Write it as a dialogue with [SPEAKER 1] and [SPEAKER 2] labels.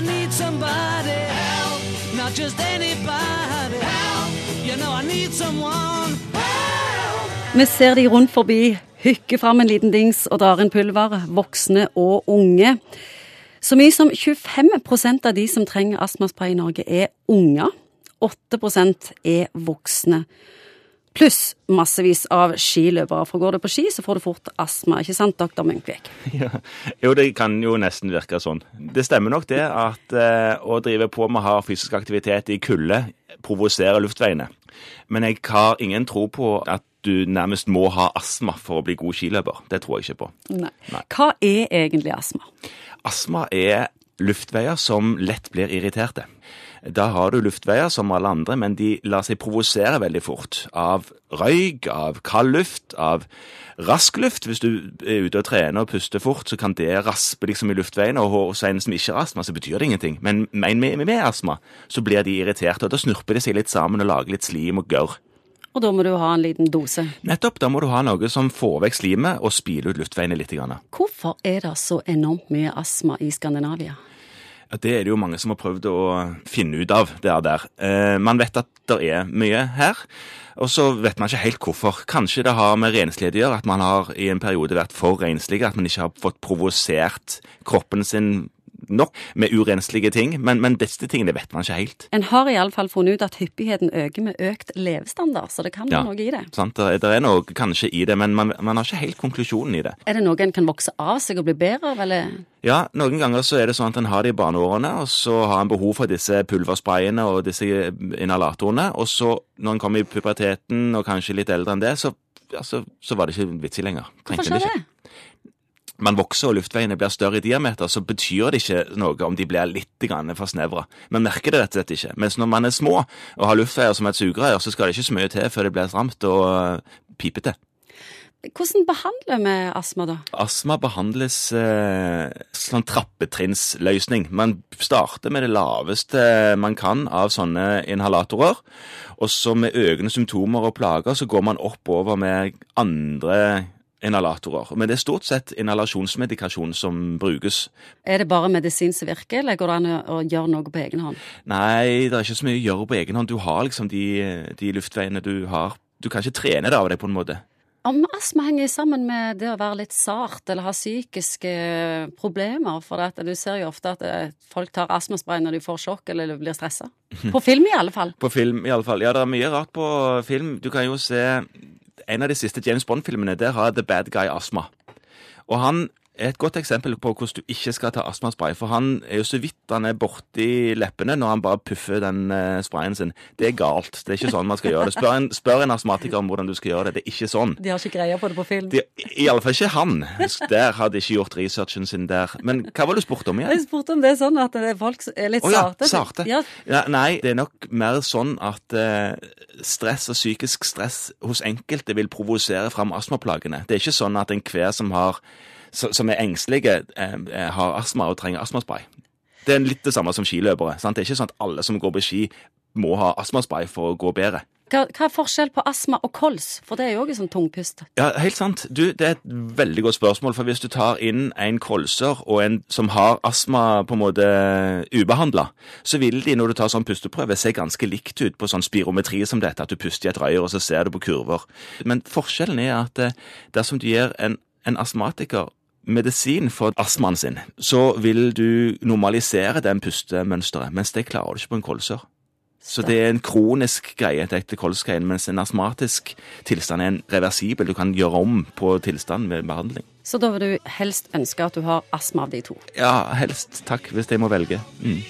[SPEAKER 1] Need somebody help, not just anybody help. You know I need someone help.
[SPEAKER 2] Vi ser de rundt forbi, hykker fram en liten dings og drar inn pulver, voksne og unge. Så mye som 25% av de som trenger astmaspray i Norge, er unger. 8% er voksne. Pluss massevis av skiløpere. For går du på ski, så får du fort astma, ikke sant, doktor Munkvik?
[SPEAKER 3] Ja. Jo, det kan jo nesten virke sånn. Det stemmer nok det at eh, å drive på med hard fysisk aktivitet i kulde provoserer luftveiene. Men jeg har ingen tro på at du nærmest må ha astma for å bli god skiløper. Det tror jeg ikke på.
[SPEAKER 2] Nei.
[SPEAKER 3] Nei.
[SPEAKER 2] Hva er egentlig astma?
[SPEAKER 3] Astma er luftveier som lett blir irriterte. Da har du luftveier som alle andre, men de lar seg provosere veldig fort av røyk, av kald luft, av rask luft. Hvis du er ute og trener og puster fort, så kan det raspe liksom i luftveiene, og hos en som ikke har astma, så betyr det ingenting. Men med, med, med astma så blir de irriterte, og da snurper de seg litt sammen og lager litt slim og gørr.
[SPEAKER 2] Og da må du ha en liten dose.
[SPEAKER 3] Nettopp, da må du ha noe som får vekk slimet og spyler ut luftveiene litt.
[SPEAKER 2] Hvorfor er det så enormt mye astma i Skandinavia?
[SPEAKER 3] Ja, Det er det jo mange som har prøvd å finne ut av. det er der. Eh, man vet at det er mye her, og så vet man ikke helt hvorfor. Kanskje det har med renslighet å gjøre, at man har i en periode vært for renslige, at man ikke har fått provosert kroppen sin nok med urenslige ting. Men, men disse tingene vet man ikke helt.
[SPEAKER 2] En har iallfall funnet ut at hyppigheten øker med økt levestandard, så det kan være
[SPEAKER 3] Ja.
[SPEAKER 2] noe i det.
[SPEAKER 3] Sant? Det det er noe kanskje i det, men man, man har ikke helt konklusjonen i det.
[SPEAKER 2] Er det noe en kan vokse av seg og bli bedre av, eller?
[SPEAKER 3] Ja, noen ganger så er det sånn at en har det i barneårene, og så har en behov for disse pulversprayene og disse inhalatorene, og så når en kommer i puberteten og kanskje litt eldre enn det, så, ja, så, så var det ikke vitsig lenger.
[SPEAKER 2] Hvorfor skjer det?
[SPEAKER 3] Man vokser og luftveiene blir større i diameter, så betyr det ikke noe om de blir litt for snevra. Man merker det rett og slett ikke. Mens når man er små og har luftveier som et sugerør, så skal det ikke så mye til før det blir stramt og øh, pipete.
[SPEAKER 2] Hvordan behandler vi astma, da?
[SPEAKER 3] Astma behandles eh, sånn trappetrinnsløsning. Man starter med det laveste man kan av sånne inhalatorer, og så med økende symptomer og plager så går man oppover med andre inhalatorer. Men det er stort sett inhalasjonsmedikasjon som brukes.
[SPEAKER 2] Er det bare medisin som virker, eller går det an å, gjøre noe på egen hånd?
[SPEAKER 3] Nei, det er ikke så mye å gjøre på egen hånd. Du har liksom de, de luftveiene du har. Du kan ikke trene det av deg på en måte.
[SPEAKER 2] Om astma henger sammen med det å være litt sart eller ha psykiske problemer, for at du ser jo ofte at eh, folk tar astmaspray når de får sjokk eller blir stressa. På film i alle fall.
[SPEAKER 3] På film, i alle fall. Ja, det er mye rart på film. Du kan jo se en av de siste James Bond-filmene. Der har The Bad Guy astma. Og han et godt eksempel på hvordan du ikke skal ta astmaspray. For han er jo så vidt han er borti leppene når han bare puffer den eh, sprayen sin. Det er galt. Det er ikke sånn man skal gjøre det. Spør en, spør en astmatiker om hvordan du skal gjøre det. Det er ikke sånn.
[SPEAKER 2] De har ikke greie på det på film.
[SPEAKER 3] De, fall ikke han. Der hadde ikke gjort researchen sin der. Men hva var det du spurte om igjen?
[SPEAKER 2] Jeg spurte om det er sånn at det er folk er litt
[SPEAKER 3] Å ja,
[SPEAKER 2] sarte.
[SPEAKER 3] sarte.
[SPEAKER 2] Ja,
[SPEAKER 3] Ja, nei, det er nok mer sånn at eh, stress og psykisk stress hos enkelte vil provosere fram astmaplagene. Det er ikke sånn at enhver som, har, som er engstelige, eh, eh, har astma og trenger astmaspray. Det er litt det samme som skiløpere. Sant? Det er ikke sånn at alle som går på ski, må ha astmaspray for å gå bedre.
[SPEAKER 2] hva, hva er forskjell på astma og kols? For det er jo også sånn tungpust.
[SPEAKER 3] Ja, helt sant. Du, det er et veldig godt spørsmål, for hvis du tar inn en kolser og en som har astma på en måte ubehandla, så vil de, når du tar sånn pusteprøve, se ganske likt ut på sånn spirometri som dette, at du puster i et røyer, og så ser du på kurver. Men forskjellen er at eh, dersom du gir en, en astmatiker medisin for astmaen sin, så vil du normalisere den pustemønsteret, mens det klarer du ikke på en kolser. Så det er en kronisk greie, til ekte kolskein, mens en astmatisk tilstand er en reversibel. Du kan gjøre om på tilstanden ved behandling.
[SPEAKER 2] Så da vil du helst ønske at du har astma av de to.
[SPEAKER 3] Ja, helst takk, hvis jeg må velge. Mm.